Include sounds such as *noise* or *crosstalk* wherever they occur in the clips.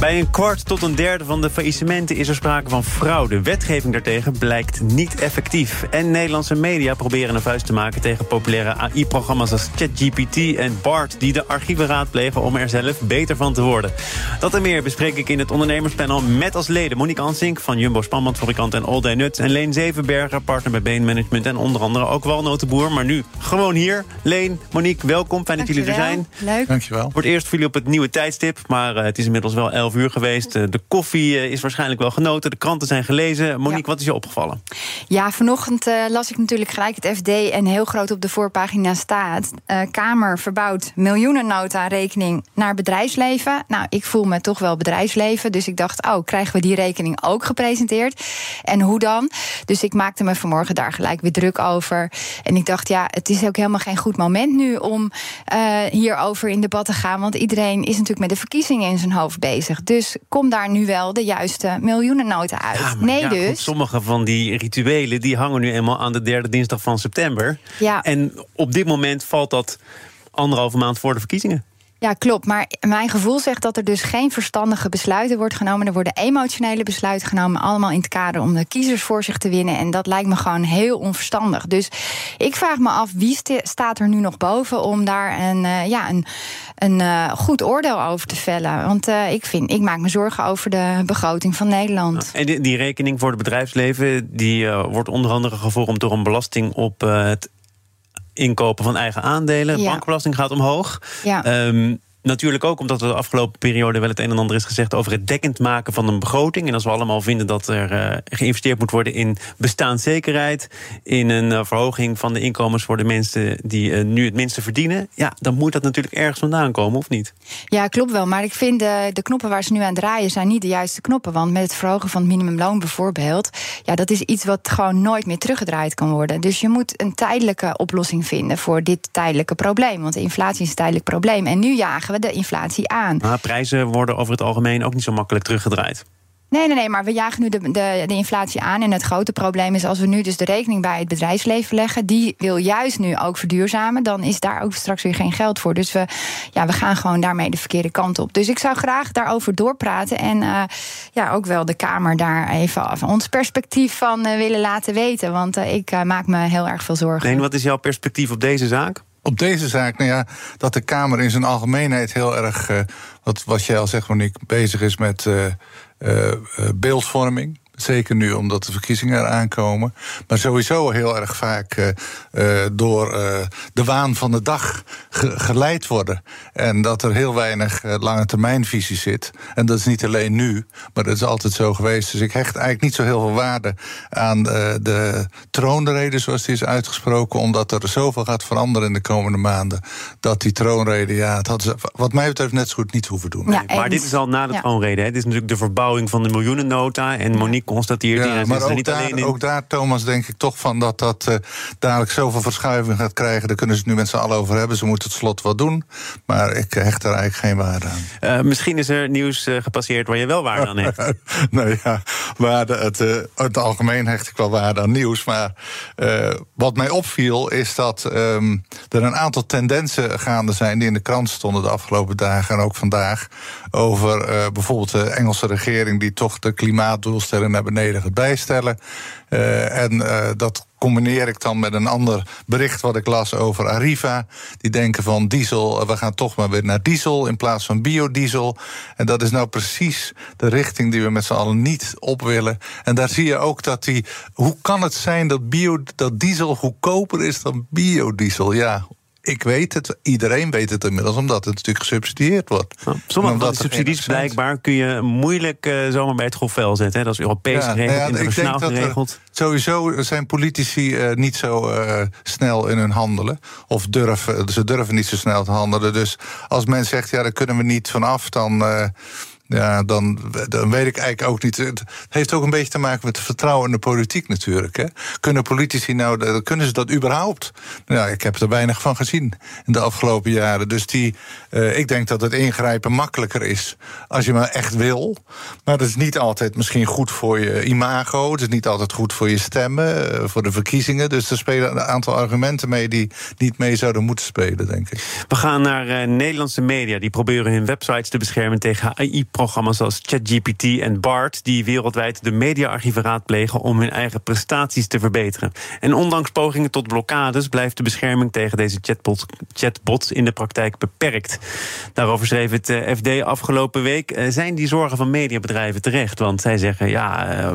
Bij een kwart tot een derde van de faillissementen is er sprake van fraude. Wetgeving daartegen blijkt niet effectief. En Nederlandse media proberen een vuist te maken tegen populaire AI-programma's als ChatGPT en BART, die de archieven raadplegen om er zelf beter van te worden. Dat en meer bespreek ik in het ondernemerspanel met als leden Monique Ansink van Jumbo Spanbandfabrikant en All Day Nuts en Leen Zevenberger, partner bij Bain Management en onder andere ook Walnotenboer. Maar nu gewoon hier. Leen, Monique, welkom. Fijn dat jullie er zijn. Leuk. Dankjewel. Voor het eerst voor jullie op het nieuwe tijdstip, maar uh, het is inmiddels wel 11 uur geweest. Uh, de koffie uh, is waarschijnlijk wel genoten, de kranten zijn gelezen. Monique, ja. wat is je opgevallen? Ja, vanochtend las ik natuurlijk gelijk het FD en heel groot op de voorpagina staat... Kamer verbouwt miljoenennota rekening naar bedrijfsleven. Nou, ik voel me toch wel bedrijfsleven, dus ik dacht... oh, krijgen we die rekening ook gepresenteerd? En hoe dan? Dus ik maakte me vanmorgen daar gelijk weer druk over. En ik dacht, ja, het is ook helemaal geen goed moment nu... om hierover in debat te gaan, want iedereen is natuurlijk met de verkiezingen in zijn hoofd bezig. Dus kom daar nu wel de juiste miljoenennota uit. Ja, nee, ja, dus. Goed, sommige van die rituelen die hangen nu eenmaal aan de derde dinsdag van september. Ja. En op dit moment valt dat anderhalve maand voor de verkiezingen. Ja, klopt. Maar mijn gevoel zegt dat er dus geen verstandige besluiten wordt genomen. Er worden emotionele besluiten genomen, allemaal in het kader om de kiezers voor zich te winnen. En dat lijkt me gewoon heel onverstandig. Dus ik vraag me af wie staat er nu nog boven om daar een, uh, ja, een, een uh, goed oordeel over te vellen. Want uh, ik, vind, ik maak me zorgen over de begroting van Nederland. En die, die rekening voor het bedrijfsleven die wordt onder andere gevormd door een belasting op het inkopen van eigen aandelen. Ja. Bankbelasting gaat omhoog. Ja. Um, Natuurlijk ook omdat er de afgelopen periode wel het een en ander is gezegd over het dekkend maken van een begroting. En als we allemaal vinden dat er uh, geïnvesteerd moet worden in bestaanszekerheid, in een uh, verhoging van de inkomens voor de mensen die uh, nu het minste verdienen, ja, dan moet dat natuurlijk ergens vandaan komen, of niet? Ja, klopt wel. Maar ik vind de, knoppen waar ze nu aan draaien zijn niet de juiste knoppen. Want met het verhogen van het minimumloon bijvoorbeeld, ja, dat is iets wat gewoon nooit meer teruggedraaid kan worden. Dus je moet een tijdelijke oplossing vinden voor dit tijdelijke probleem. Want inflatie is een tijdelijk probleem. En nu jagen we de inflatie aan. Maar prijzen worden over het algemeen ook niet zo makkelijk teruggedraaid. Nee, nee, nee, maar we jagen nu de, de, de, inflatie aan. En het grote probleem is als we nu dus de rekening bij het bedrijfsleven leggen, die wil juist nu ook verduurzamen, dan is daar ook straks weer geen geld voor. Dus we, ja, we gaan gewoon daarmee de verkeerde kant op. Dus ik zou graag daarover doorpraten en uh, ja, ook wel de Kamer daar even van ons perspectief van uh, willen laten weten. Want uh, ik maak me heel erg veel zorgen. Nee, wat is jouw perspectief op deze zaak? Op deze zaak, nou ja, dat de Kamer in zijn algemeenheid heel erg, uh, wat, wat jij al zegt, Monique, bezig is met uh, uh, beeldvorming. Zeker nu omdat de verkiezingen eraan komen. Maar sowieso heel erg vaak uh, uh, door uh, de waan van de dag ge geleid worden. En dat er heel weinig lange termijnvisie zit. En dat is niet alleen nu, maar dat is altijd zo geweest. Dus ik hecht eigenlijk niet zo heel veel waarde aan de troonrede zoals die is uitgesproken. Omdat er zoveel gaat veranderen in de komende maanden. Dat die troonrede, ja, het had ze wat mij betreft net zo goed niet hoeven doen. Ja, maar dit is al na de ja. troonrede. Hè? Dit is natuurlijk de verbouwing van de miljoenennota. En Monique constateert ja, maar ook, niet daar, alleen in... ook daar, Thomas, denk ik toch van dat dat uh, dadelijk zoveel verschuiving gaat krijgen. Daar kunnen ze het nu met z'n allen over hebben. Ze moeten het slot wel doen. Maar ik hecht er eigenlijk geen waarde aan. Uh, misschien is er nieuws uh, gepasseerd waar je wel waarde aan hecht. *laughs* nou ja, waarde, het, het algemeen hecht ik wel waarde aan nieuws. Maar wat mij opviel is dat um, er een aantal tendensen gaande zijn... die in de krant stonden de afgelopen dagen en ook vandaag... over bijvoorbeeld de Engelse regering die toch de klimaatdoelstelling naar beneden gaat bijstellen. Uh, en uh, dat combineer ik dan met een ander bericht wat ik las over Arriva. Die denken van diesel, we gaan toch maar weer naar diesel in plaats van biodiesel. En dat is nou precies de richting die we met z'n allen niet op willen. En daar zie je ook dat die. Hoe kan het zijn dat, bio, dat diesel goedkoper is dan biodiesel? Ja, ik weet het, iedereen weet het inmiddels, omdat het natuurlijk gesubsidieerd wordt. Ja, sommige van de subsidies blijkbaar kun je moeilijk uh, zomaar bij het grof vel zetten. Hè? Dat is Europees ja, geregeld, ja, internationaal geregeld. Sowieso zijn politici uh, niet zo uh, snel in hun handelen. Of durven, ze durven niet zo snel te handelen. Dus als men zegt, ja, daar kunnen we niet vanaf, dan ja, dan, dan weet ik eigenlijk ook niet. Het heeft ook een beetje te maken met het vertrouwen in de politiek natuurlijk. Hè. Kunnen politici nou, kunnen ze dat überhaupt? Nou, ik heb er weinig van gezien in de afgelopen jaren. Dus die, uh, ik denk dat het ingrijpen makkelijker is als je maar echt wil. Maar dat is niet altijd misschien goed voor je imago. Het is niet altijd goed voor je stemmen, uh, voor de verkiezingen. Dus er spelen een aantal argumenten mee die niet mee zouden moeten spelen, denk ik. We gaan naar Nederlandse media. Die proberen hun websites te beschermen tegen AI programma's zoals ChatGPT en BART, die wereldwijd de mediaarchieven raadplegen om hun eigen prestaties te verbeteren. En ondanks pogingen tot blokkades blijft de bescherming tegen deze chatbot, chatbots in de praktijk beperkt. Daarover schreef het eh, FD afgelopen week. Eh, zijn die zorgen van mediabedrijven terecht? Want zij zeggen: ja, eh,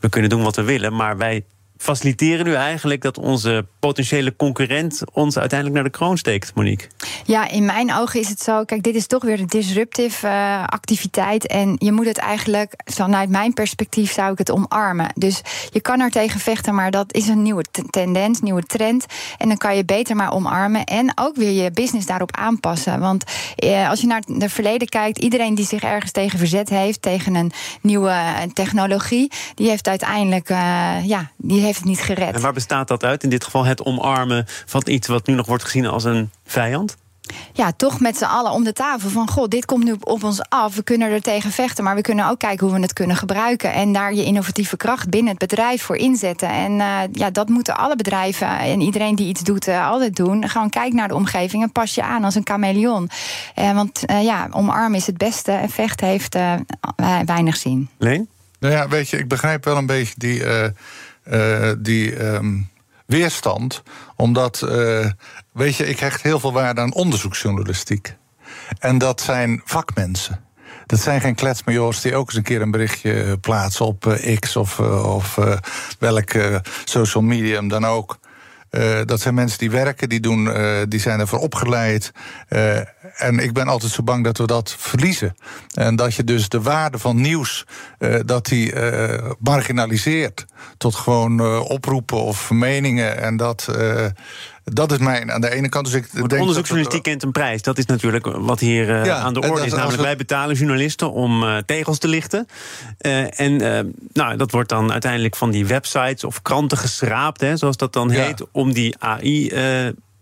we kunnen doen wat we willen, maar wij faciliteren nu eigenlijk dat onze potentiële concurrent ons uiteindelijk naar de kroon steekt, Monique? Ja, in mijn ogen is het zo. Kijk, dit is toch weer een disruptive uh, activiteit. En je moet het eigenlijk, vanuit mijn perspectief, zou ik het omarmen. Dus je kan er tegen vechten, maar dat is een nieuwe tendens, nieuwe trend. En dan kan je beter maar omarmen. En ook weer je business daarop aanpassen. Want eh, als je naar het verleden kijkt, iedereen die zich ergens tegen verzet heeft, tegen een nieuwe technologie, die heeft uiteindelijk, ja, die heeft het niet gered. En waar bestaat dat uit? In dit geval het omarmen van iets wat nu nog wordt gezien als een vijand? ja, toch met z'n allen om de tafel van... god, dit komt nu op ons af, we kunnen er tegen vechten... maar we kunnen ook kijken hoe we het kunnen gebruiken... en daar je innovatieve kracht binnen het bedrijf voor inzetten. En uh, ja, dat moeten alle bedrijven en iedereen die iets doet uh, altijd doen. Gewoon kijk naar de omgeving en pas je aan als een chameleon. Uh, want ja, omarmen is het beste en vechten heeft weinig zin. Leen? Nou ja, weet je, ik begrijp wel een beetje die uh, die um, weerstand. Omdat, uh, weet je, ik hecht heel veel waarde aan onderzoeksjournalistiek. En dat zijn vakmensen. Dat zijn geen kletsmajors die ook eens een keer een berichtje plaatsen op X of, of welk social medium dan ook. Uh, dat zijn mensen die werken, die, doen, uh, die zijn ervoor opgeleid. Uh, en ik ben altijd zo bang dat we dat verliezen. En dat je dus de waarde van nieuws, dat die marginaliseert. Tot gewoon oproepen of meningen. En dat dat is mijn aan de ene kant. Dus ik denk onderzoeksjournalistiek kent een prijs. Dat is natuurlijk wat hier uh, aan de orde is. Namelijk, wij betalen journalisten om uh, tegels te lichten. Uh, en nou, dat wordt dan uiteindelijk van die websites of kranten geschraapt, hè, zoals dat dan heet, om die AI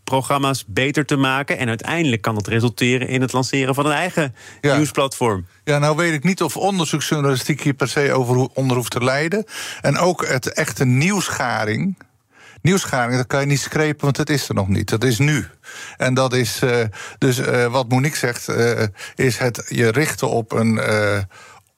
programma's beter te maken. En uiteindelijk kan dat resulteren in het lanceren van een eigen ja. nieuwsplatform. Ja, nou weet ik niet of onderzoeksjournalistiek hier per se over onder hoeft te leiden. En ook het echte nieuwsgaring nieuwsgaring, dat kan je niet screpen, want het is er nog niet. Dat is nu. En dat is uh, dus uh, wat Monique zegt, uh, is het je richten op een,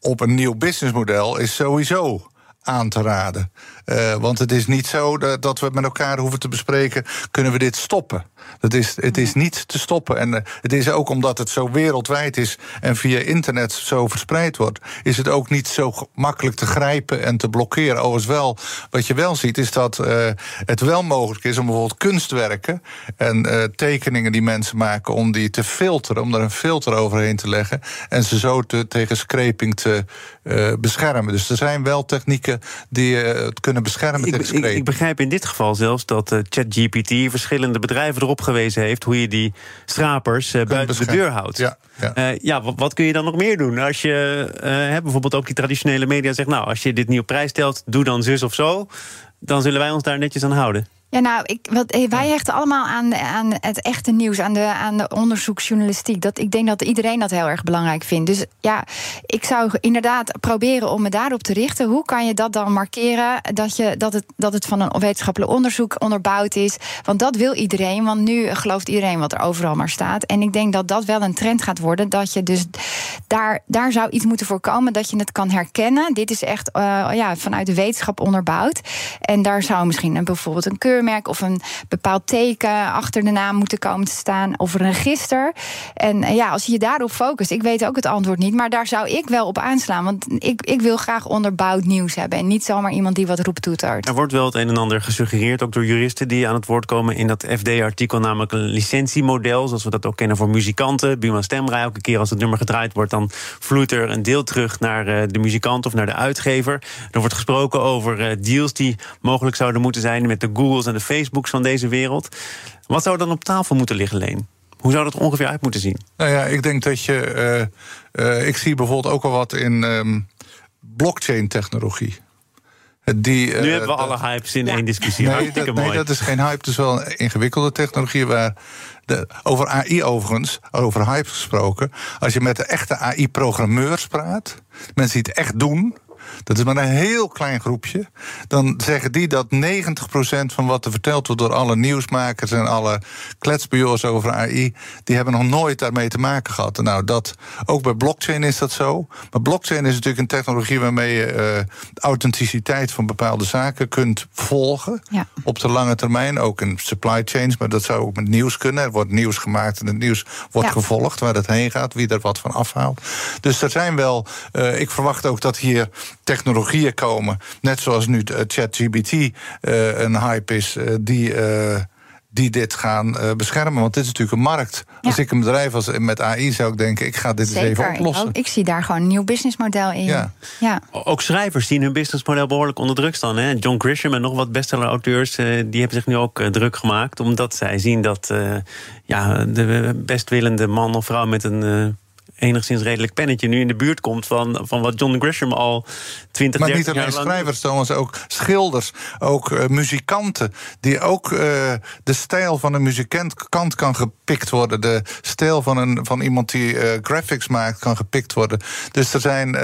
op een nieuw businessmodel, is sowieso aan te raden. Uh, want het is niet zo dat, dat, we met elkaar hoeven te bespreken: kunnen we dit stoppen? Dat is, het is niet te stoppen. En uh, het is ook omdat het zo wereldwijd is en via internet zo verspreid wordt, is het ook niet zo makkelijk te grijpen en te blokkeren. Overigens wel, wat je wel ziet, is dat uh, het wel mogelijk is om bijvoorbeeld kunstwerken en tekeningen die mensen maken, om die te filteren, om daar een filter overheen te leggen en ze zo te, tegen scraping te beschermen. Dus er zijn wel technieken die het kunnen beschermen ik, tegen ik, ik, begrijp in dit geval zelfs dat uh, ChatGPT verschillende bedrijven erop gewezen heeft hoe je die strapers uh, buiten de deur houdt. Ja, ja. Uh, ja wat, wat, kun je dan nog meer doen? Als je bijvoorbeeld ook die traditionele media zegt, nou, als je dit niet op prijs stelt, doe dan zus of zo. Dan zullen wij ons daar netjes aan houden. Ja, nou, ik, wat, eh, wij hechten allemaal aan, aan het echte nieuws, aan de, aan de onderzoeksjournalistiek. Dat, ik denk dat iedereen dat heel erg belangrijk vindt. Dus ja, ik zou inderdaad proberen om me daarop te richten. Hoe kan je dat dan markeren? Dat, je, dat, het, dat het van een wetenschappelijk onderzoek onderbouwd is. Want dat wil iedereen, want nu gelooft iedereen wat er overal maar staat. En ik denk dat dat wel een trend gaat worden. Dat je dus daar, daar zou iets moeten voorkomen dat je het kan herkennen. Dit is echt uh, ja, vanuit de wetenschap onderbouwd. En daar zou misschien een, bijvoorbeeld een keur of een bepaald teken achter de naam moeten komen te staan of een register. En eh, ja, als je je daarop focust, ik weet ook het antwoord niet, maar daar zou ik wel op aanslaan. Want ik, ik wil graag onderbouwd nieuws hebben en niet zomaar iemand die wat roept toetert. Er wordt wel het een en ander gesuggereerd, ook door juristen die aan het woord komen in dat FD-artikel, namelijk een licentiemodel, zoals we dat ook kennen voor muzikanten. Buma Stemra, elke keer als het nummer gedraaid wordt, dan vloeit er een deel terug naar eh, de muzikant of naar de uitgever. Er wordt gesproken over eh, deals die mogelijk zouden moeten zijn met de Googles de Facebooks van deze wereld. Wat zou dan op tafel moeten liggen, Leen? Hoe zou dat ongeveer uit moeten zien? Nou ja, ik denk dat je. Uh, ik zie bijvoorbeeld ook al wat in um, blockchain-technologie. Die, nu hebben we alle hypes in één discussie. Nee dat, nee, dat is geen hype. Het is wel een ingewikkelde technologie waar. De, over AI overigens, over hype gesproken. Als je met de echte AI-programmeurs praat, mensen die het echt doen, dat is maar een heel klein groepje. Dan zeggen die dat 90% van wat er verteld wordt door alle nieuwsmakers en alle kletsbureaus over AI, die hebben nog nooit daarmee te maken gehad. Nou, dat, ook bij blockchain is dat zo. Maar blockchain is natuurlijk een technologie waarmee je uh, de authenticiteit van bepaalde zaken kunt volgen. Ja. Op de lange termijn, ook in supply chains, maar dat zou ook met nieuws kunnen. Er wordt nieuws gemaakt en het nieuws wordt gevolgd waar het heen gaat, wie er wat van afhaalt. Dus er zijn wel, uh, ik verwacht ook dat hier technologieën komen. Net zoals nu ChatGPT uh, een hype is, uh, die. Uh, die dit gaan uh, beschermen. Want dit is natuurlijk een markt. Als ik een bedrijf was met AI zou ik denken... ik ga dit eens even oplossen. Ik, ik zie daar gewoon een nieuw businessmodel in. Ja. ja. Ook schrijvers zien hun businessmodel behoorlijk onder druk staan. Hè? John Grisham en nog wat bestseller-auteurs... Uh, die hebben zich nu ook uh, druk gemaakt. Omdat zij zien dat ja, de bestwillende man of vrouw... met een enigszins redelijk pennetje nu in de buurt komt van, van wat John Grisham al 20, maar 30 jaar lang... Maar niet alleen schrijvers, Thomas, ook schilders, ook uh, muzikanten... die ook uh, de stijl van een muzikant kan gepikt worden. De stijl van, een, van iemand die uh, graphics maakt kan gepikt worden. Dus er zijn,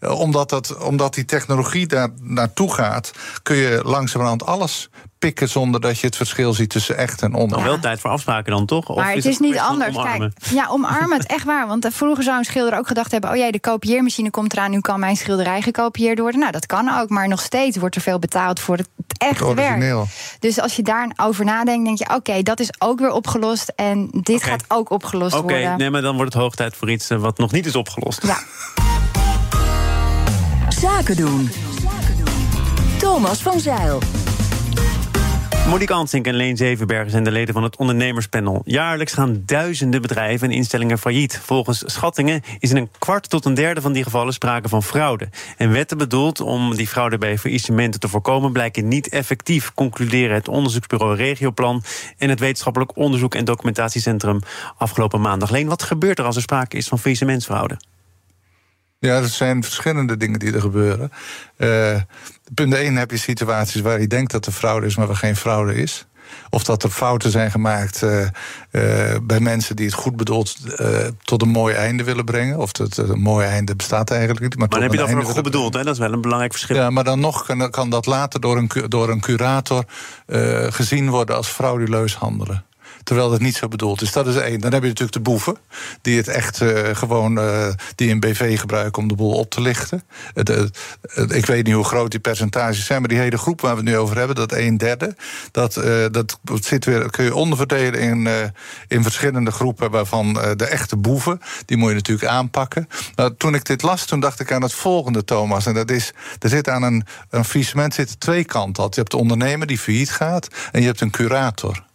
omdat, dat, omdat die technologie daar naartoe gaat... kun je langzamerhand alles pikken zonder dat je het verschil ziet tussen echt en on. Nog wel tijd voor afspraken dan toch? Of maar het is, niet anders. Kijk, ja, omarmen het echt waar. Want eh, vroeger zou een schilder ook gedacht hebben: oh jij, de kopieermachine komt eraan, nu kan mijn schilderij gekopieerd worden. Nou, dat kan ook, maar nog steeds wordt er veel betaald voor het echte werk. Dus als je daarover nadenkt, denk je: oké, dat is ook weer opgelost en dit gaat ook opgelost worden. Oké, nee, maar dan wordt het hoog tijd voor iets eh, wat nog niet is opgelost. Ja. Zaken doen. Thomas van Zeil. Monique Ansink en Leen Zevenbergen zijn de leden van het ondernemerspanel. Jaarlijks gaan duizenden bedrijven en instellingen failliet. Volgens schattingen is in een kwart tot een derde van die gevallen sprake van fraude. En wetten bedoeld om die fraude bij faillissementen te voorkomen... blijken niet effectief, concluderen het onderzoeksbureau Regioplan... en het Wetenschappelijk Onderzoek en Documentatiecentrum afgelopen maandag. Leen, wat gebeurt er als er sprake is van faillissementsfraude? Ja, er zijn verschillende dingen die er gebeuren. Uh, punt 1 heb je situaties waar je denkt dat er fraude is, maar waar geen fraude is. Of dat er fouten zijn gemaakt uh, uh, bij mensen die het goed bedoeld uh, tot een mooi einde willen brengen. Of het een mooi einde bestaat eigenlijk niet. Maar, maar dan heb je dat voor goed bedoeld, hè? dat is wel een belangrijk verschil. Ja, maar dan nog kan, kan dat later door een, door een curator gezien worden als frauduleus handelen. Terwijl dat niet zo bedoeld is. Dat is één. Dan heb je natuurlijk de boeven. Die het echt uh, gewoon. Uh, die een BV gebruiken om de boel op te lichten. De, ik weet niet hoe groot die percentages zijn. Maar die hele groep waar we het nu over hebben. Dat een derde. Dat, dat zit weer, kun je onderverdelen in, in verschillende groepen. Waarvan de echte boeven. Die moet je natuurlijk aanpakken. Nou, toen ik dit las, toen dacht ik aan het volgende, Thomas. En dat is. Er zit aan een, een faillissement zitten twee kanten. Je hebt de ondernemer die failliet gaat. En je hebt een curator.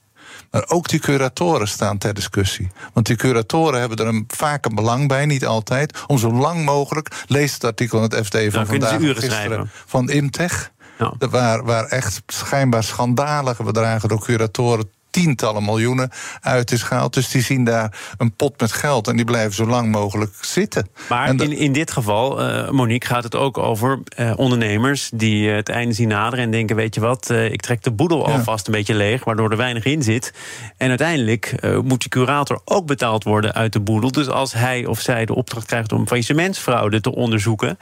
Maar ook die curatoren staan ter discussie. Want die curatoren hebben er een, vaak een belang bij, niet altijd, om zo lang mogelijk. Lees het artikel in het FD van vandaag gisteren van Imtech. Ja. Waar, waar echt schijnbaar schandalige bedragen door curatoren tientallen miljoenen uit is gehaald. Dus die zien daar een pot met geld en die blijven zo lang mogelijk zitten. Maar in, in dit geval, uh, Monique, gaat het ook over uh, ondernemers die uh, het einde zien naderen en denken: weet je wat, ik trek de boedel alvast een beetje leeg, waardoor er weinig in zit. En uiteindelijk moet die curator ook betaald worden uit de boedel. Dus als hij of zij de opdracht krijgt om faillissementsfraude te onderzoeken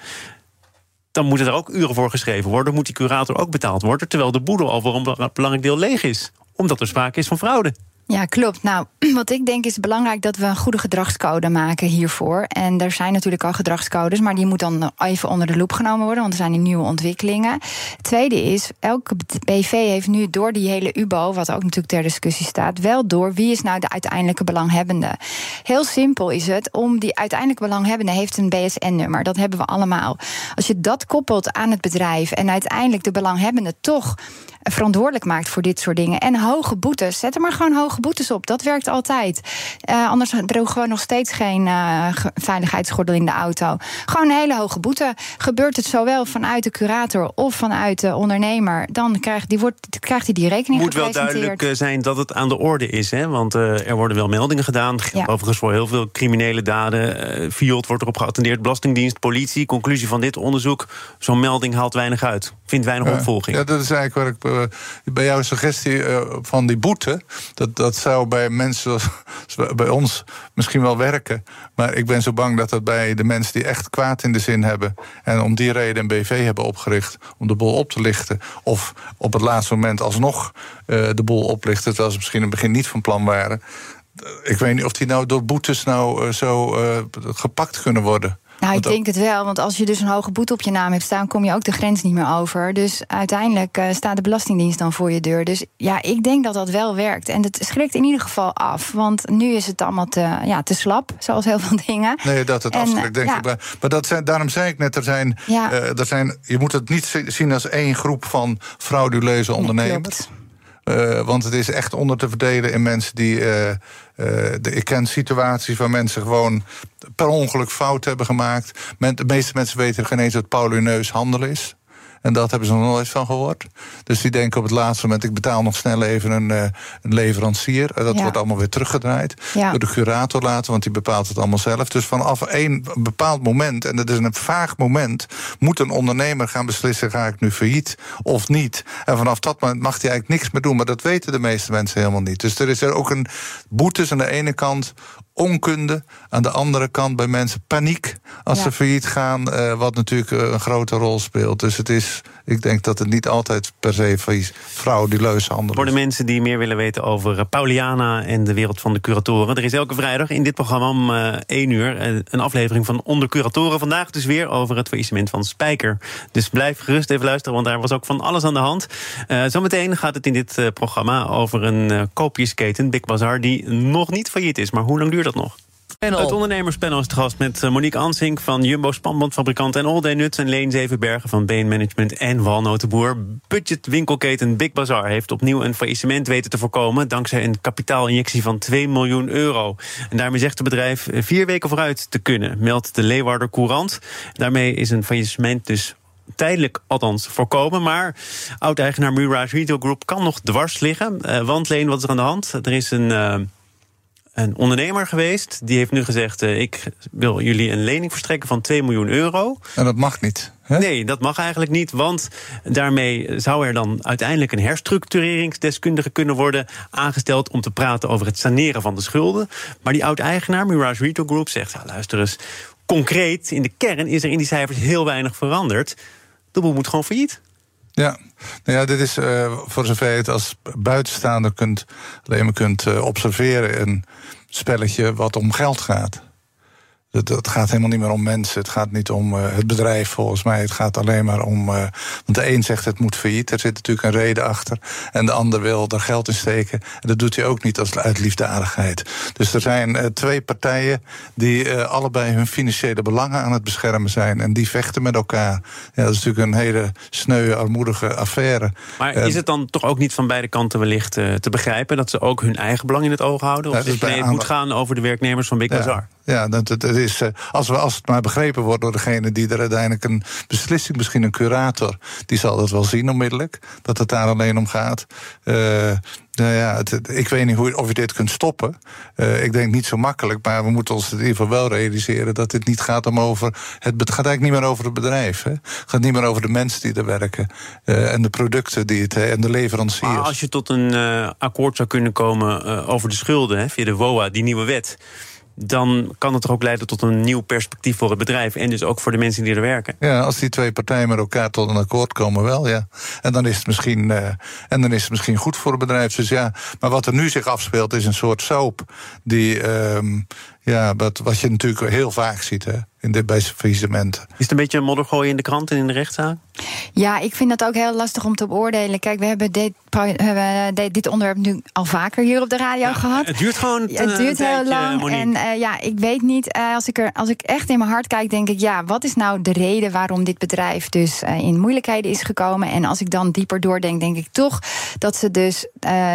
dan moeten er ook uren voor geschreven worden. Moet die curator ook betaald worden, terwijl de boedel al voor een belangrijk deel leeg is omdat er sprake is van fraude. Ja, klopt. Nou, *clears throat* wat ik denk is belangrijk dat we een goede gedragscode maken hiervoor. En er zijn natuurlijk al gedragscodes, maar die moet dan even onder de loep genomen worden, want er zijn nieuwe ontwikkelingen. Tweede is, elke BV heeft nu door die hele UBO, wat ook natuurlijk ter discussie staat, wel door wie is nou de uiteindelijke belanghebbende. Heel simpel is het, om die uiteindelijke belanghebbende heeft een BSN-nummer. Dat hebben we allemaal. Als je dat koppelt aan het bedrijf en uiteindelijk de belanghebbende toch verantwoordelijk maakt voor dit soort dingen en hoge boetes, zet er maar gewoon hoge boetes op. Dat werkt altijd. Uh, anders droegen we nog steeds geen uh, veiligheidsgordel in de auto. Gewoon een hele hoge boete. Gebeurt het zowel vanuit de curator of vanuit de ondernemer, dan krijgt die, wordt, krijgt hij die rekening Moet wel duidelijk zijn dat het aan de orde is. Hè? Want er worden wel meldingen gedaan. Ja. Overigens voor heel veel criminele daden. Uh, Fiat wordt erop geattendeerd. Belastingdienst, politie. Conclusie van dit onderzoek. Zo'n melding haalt weinig uit. Vindt weinig ja, opvolging. Ja, dat is eigenlijk waar ik uh, bij jouw suggestie uh, van die boete. Dat, dat zou bij mensen bij ons misschien wel werken. Maar ik ben zo bang dat dat bij de mensen die echt kwaad in de zin hebben. en om die reden een BV hebben opgericht. om de boel op te lichten. of op het laatste moment alsnog de boel oplichten. terwijl ze misschien in het begin niet van plan waren ik weet niet of die nou door boetes nou zo gepakt kunnen worden. Nou, ik denk het wel, want als je dus een hoge boete op je naam hebt staan, kom je ook de grens niet meer over. Dus uiteindelijk uh, staat de Belastingdienst dan voor je deur. Dus ja, ik denk dat dat wel werkt. En het schrikt in ieder geval af, want nu is het allemaal te, ja, te slap, zoals heel veel *laughs* dingen. Nee, dat het afschrikt, denk ja. ik. Maar dat zijn, daarom zei ik net, er zijn, ja. uh, er zijn, je moet het niet zien als één groep van frauduleuze ondernemers. Nee, uh, want het is echt onder te verdelen in mensen die. Uh, uh, de, ik ken situaties waar mensen gewoon per ongeluk fout hebben gemaakt. De meeste mensen weten geen eens wat paulineus handel is. En dat hebben ze nog nooit van gehoord. Dus die denken op het laatste moment: ik betaal nog snel even een, uh, een leverancier. En dat ja. wordt allemaal weer teruggedraaid. Ja. Door de curator laten, want die bepaalt het allemaal zelf. Dus vanaf een bepaald moment, en dat is een vaag moment, moet een ondernemer gaan beslissen: ga ik nu failliet of niet? En vanaf dat moment mag hij eigenlijk niks meer doen. Maar dat weten de meeste mensen helemaal niet. Dus er is er ook een boetes aan de ene kant onkunde. Aan de andere kant bij mensen paniek als ja. ze failliet gaan, uh, wat natuurlijk een grote rol speelt. Dus het is, ik denk dat het niet altijd per se vrouwen die. Voor de mensen die meer willen weten over eh, Pauliana en de wereld van de curatoren. Er is elke vrijdag in dit programma om uh, 1 uur een aflevering van Onder Curatoren. Vandaag dus weer over het faillissement van Spijker. Dus blijf gerust even luisteren, want daar was ook van alles aan de hand. Uh, zometeen gaat het in dit programma over een koopjesketen, Big Bazaar, die nog niet failliet is. Maar hoe lang duurt dat nog? Het ondernemerspanel is te gast met Monique Ansink van Jumbo Spanbandfabrikant en All Day Nuts en Leen Zevenbergen van Been Management en Walnotenboer. Budgetwinkelketen Big Bazaar heeft opnieuw een faillissement weten te voorkomen dankzij een kapitaalinjectie van 2 miljoen euro. En daarmee zegt het bedrijf vier weken vooruit te kunnen, meldt de Leeuwarder Courant. Daarmee is een faillissement dus tijdelijk althans voorkomen. Maar oud-eigenaar Mirage Retail Group kan nog dwars liggen. Uh, want Leen, wat is er aan de hand? Er is een... een ondernemer geweest. Die heeft nu gezegd: uh, Ik wil jullie een lening verstrekken van 2 miljoen euro. En dat mag niet. Hè? Nee, dat mag eigenlijk niet. Want daarmee zou er dan uiteindelijk een herstructureringsdeskundige kunnen worden aangesteld. om te praten over het saneren van de schulden. Maar die oud-eigenaar, Mirage Retail Group, zegt: ja, luister eens. Concreet, in de kern is er in die cijfers heel weinig veranderd. De boel moet gewoon failliet. Ja, nou ja, dit is uh, voor zover je het als buitenstaander kunt, alleen maar kunt uh, observeren, een spelletje wat om geld gaat. Het, het, gaat helemaal niet meer om mensen. Het gaat niet om uh, het bedrijf volgens mij. Het gaat alleen maar om. Uh, want de een zegt het moet failliet. Er zit natuurlijk een reden achter. En de ander wil er geld in steken. En dat doet hij ook niet als uit liefdadigheid. Dus er zijn uh, twee partijen die allebei hun financiële belangen aan het beschermen zijn. En die vechten met elkaar. Ja, dat is natuurlijk een hele sneuwe, armoedige affaire. Maar is het dan toch ook niet van beide kanten wellicht te begrijpen dat ze ook hun eigen belang in het oog houden? Of ja, nee, het moet gaan over de werknemers van Big Bazaar? Ja, ja dat, is, als, we, als het maar begrepen wordt door degene die er uiteindelijk een beslissing, misschien een curator, die zal dat wel zien onmiddellijk, dat het daar alleen om gaat. Uh, nou ja, ik weet niet hoe, of je dit kunt stoppen. Uh, ik denk niet zo makkelijk, maar we moeten ons in ieder geval wel realiseren dat dit niet gaat om over. Het, het gaat eigenlijk niet meer over het bedrijf. Hè. Het gaat niet meer over de mensen die er werken en de producten die het en de leveranciers. Maar als je tot een akkoord zou kunnen komen over de schulden hè, via de WOA, die nieuwe wet dan kan het er ook leiden tot een nieuw perspectief voor het bedrijf. En dus ook voor de mensen die er werken. Ja, als die twee partijen met elkaar tot een akkoord komen, wel ja. En dan is het misschien, uh, en dan is het misschien goed voor het bedrijf. Dus ja, maar wat er nu zich afspeelt, is een soort soap. Die, uh, ja, wat, wat je natuurlijk heel vaak ziet hè, in de, bij faillissementen. Is het een beetje een modder gooien in de krant en in de rechtszaak? Ja, ik vind dat ook heel lastig om te beoordelen. Kijk, we hebben dit, we hebben dit onderwerp nu al vaker hier op de radio gehad. Het duurt gewoon Het duurt heel lang. En uh, ja, ik weet niet, uh, als, ik er, als ik echt in mijn hart kijk, denk ik... ja, wat is nou de reden waarom dit bedrijf dus uh, in moeilijkheden is gekomen? En als ik dan dieper doordenk, denk ik toch dat ze dus...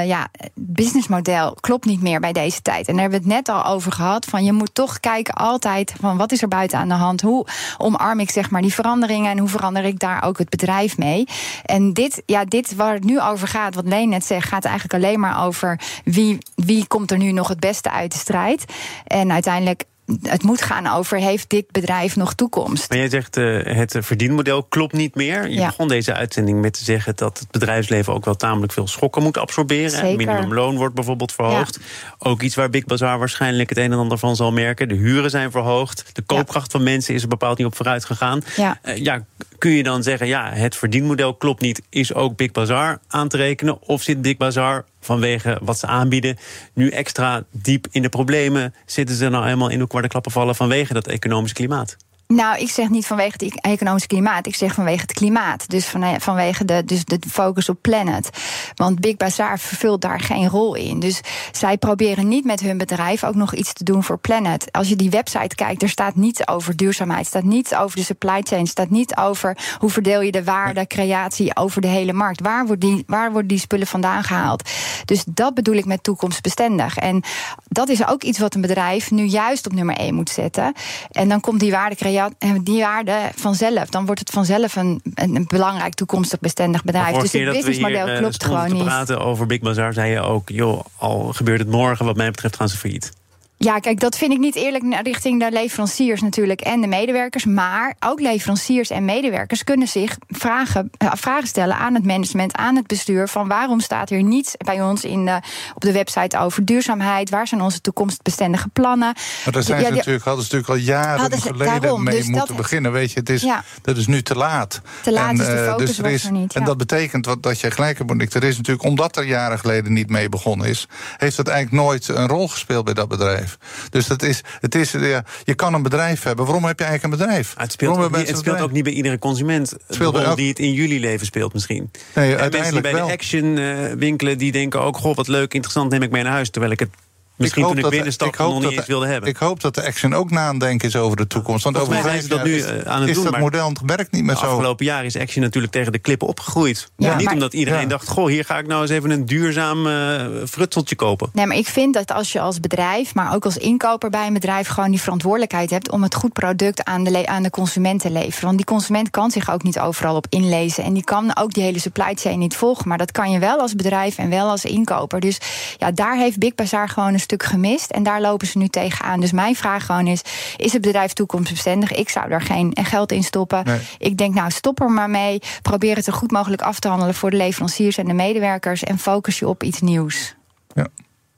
ja, het businessmodel klopt niet meer bij deze tijd. En daar hebben we het net al over gehad. Van je moet toch kijken altijd van wat is er buiten aan de hand? Hoe omarm ik zeg maar die veranderingen en hoe verander ik daar ook het bedrijf mee? En dit, ja, dit waar het nu over gaat, wat Leen net zegt, gaat eigenlijk alleen maar over wie, wie komt er nu nog het beste uit de strijd. En uiteindelijk het moet gaan over: heeft dit bedrijf nog toekomst? Maar jij zegt uh, het verdienmodel klopt niet meer. Je begon deze uitzending met te zeggen dat het bedrijfsleven ook wel tamelijk veel schokken moet absorberen. Zeker. Minimumloon wordt bijvoorbeeld verhoogd. Ja. Ook iets waar Big Bazaar waarschijnlijk het een en ander van zal merken. De huren zijn verhoogd. De koopkracht ja. van mensen is er bepaald niet op vooruit gegaan. Ja. Uh, ja, kun je dan zeggen: ja, het verdienmodel klopt niet, is ook Big Bazaar aan te rekenen? Of zit Big Bazaar vanwege wat ze aanbieden, nu extra diep in de problemen? Zitten ze nou helemaal in de kwarte klappen vallen vanwege dat economisch klimaat? Nou, ik zeg niet vanwege het economisch klimaat. Ik zeg vanwege het klimaat. Dus vanwege de, dus de focus op planet. Want Big Bazaar vervult daar geen rol in. Dus zij proberen niet met hun bedrijf ook nog iets te doen voor planet. Als je die website kijkt, er staat niets over duurzaamheid. Staat niets over de supply chain. Staat niet over hoe verdeel je de waarde, creatie over de hele markt. Waar, wordt die, waar worden die spullen vandaan gehaald? Dus dat bedoel ik met toekomstbestendig. En dat is ook iets wat een bedrijf nu juist op nummer 1 moet zetten. En dan komt die waardecreatie ja, die waarde vanzelf. Dan wordt het vanzelf een, een, belangrijk toekomstig bestendig bedrijf. Dus het businessmodel uh, klopt gewoon niet. praten over Big Bazaar zei je ook... joh, al gebeurt het morgen, wat mij betreft gaan ze failliet. Ja, kijk, dat vind ik niet eerlijk richting de leveranciers natuurlijk en de medewerkers. Maar ook leveranciers en medewerkers kunnen zich vragen, uh, vragen stellen aan het management, aan het bestuur. Van waarom staat er niets bij ons in de, op de website over duurzaamheid? Waar zijn onze toekomstbestendige plannen? Maar daar zijn Ja, ze die- natuurlijk, hadden ze natuurlijk al jaren ze- geleden daarom, mee dus moeten dat- beginnen. Weet je, het is, Ja. dat is nu te laat. Te laat is de eh, focus dus er is, er niet, En dat betekent wat, dat je gelijk hebt, Monique. Er is natuurlijk, omdat er jaren geleden niet mee begonnen is, heeft dat eigenlijk nooit een rol gespeeld bij dat bedrijf. Dus dat is, het is, ja, je kan een bedrijf hebben. Waarom heb je eigenlijk een bedrijf? Ah, Het speelt, Waarom ook niet, het speelt ook niet bij iedere consument. Speelt rol die het in jullie leven speelt misschien. Nee, en mensen die uiteindelijk bij de. Action eh, winkelen, die denken ook... goh, wat leuk, interessant, neem ik mee naar huis. Terwijl ik het misschien hoop toen ik binnenstapte hoop nog niet dat eens de- wilde hebben. Ik hoop dat de Action ook na aan het denken is over de toekomst. Want over vijf dat jaar nu, is, eh, aan het is doen, dat model werkt niet meer De zo. afgelopen jaar is Action natuurlijk tegen de klippen opgegroeid. Ja, niet maar- omdat iedereen Ja. dacht... goh, hier ga ik nou eens even een duurzaam eh frutseltje kopen. Nee, maar ik vind dat als je als bedrijf, maar ook als inkoper bij een bedrijf, gewoon die verantwoordelijkheid hebt om het goed product aan de, aan de consument te leveren. Want die consument kan zich ook niet overal op inlezen. En die kan ook die hele supply chain niet volgen. Maar dat kan je wel als bedrijf en wel als inkoper. Dus ja, daar heeft Big Bazaar gewoon een stuk gemist. En daar lopen ze nu tegenaan. Dus mijn vraag gewoon is: is het bedrijf toekomstbestendig? Ik zou daar geen geld in stoppen. Nee. Ik denk, nou, stop er maar mee. Probeer het zo goed mogelijk af te handelen voor de leveranciers en de medewerkers. En focus je op iets nieuws.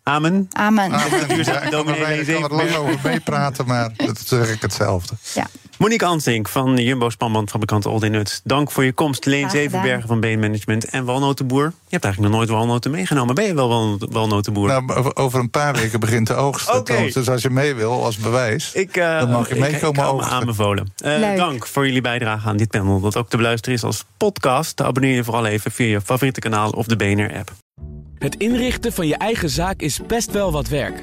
Amen. Amen. Ah, ja, ik kan er, er lang over meepraten, maar dat zeg ik hetzelfde. Ja. Monique Ansink van Jumbo Spanbandfabrikant Old Nuts. Dank voor je komst. Leen. Zevenbergen van Been Management en walnotenboer. Je hebt eigenlijk nog nooit walnoten meegenomen. Ben je wel wal- walnotenboer? Nou, over- een paar weken begint de oogst. Oké. Thomas. Dus als je mee wil als bewijs. ik, eh, dan mag je ik- meekomen ik hou me oogsten. aanbevolen. Eh, dank voor jullie bijdrage aan dit panel. Dat ook te beluisteren is als podcast. Abonneer je vooral even via je favoriete kanaal of de BNR-app. Het inrichten van je eigen zaak is best wel wat werk.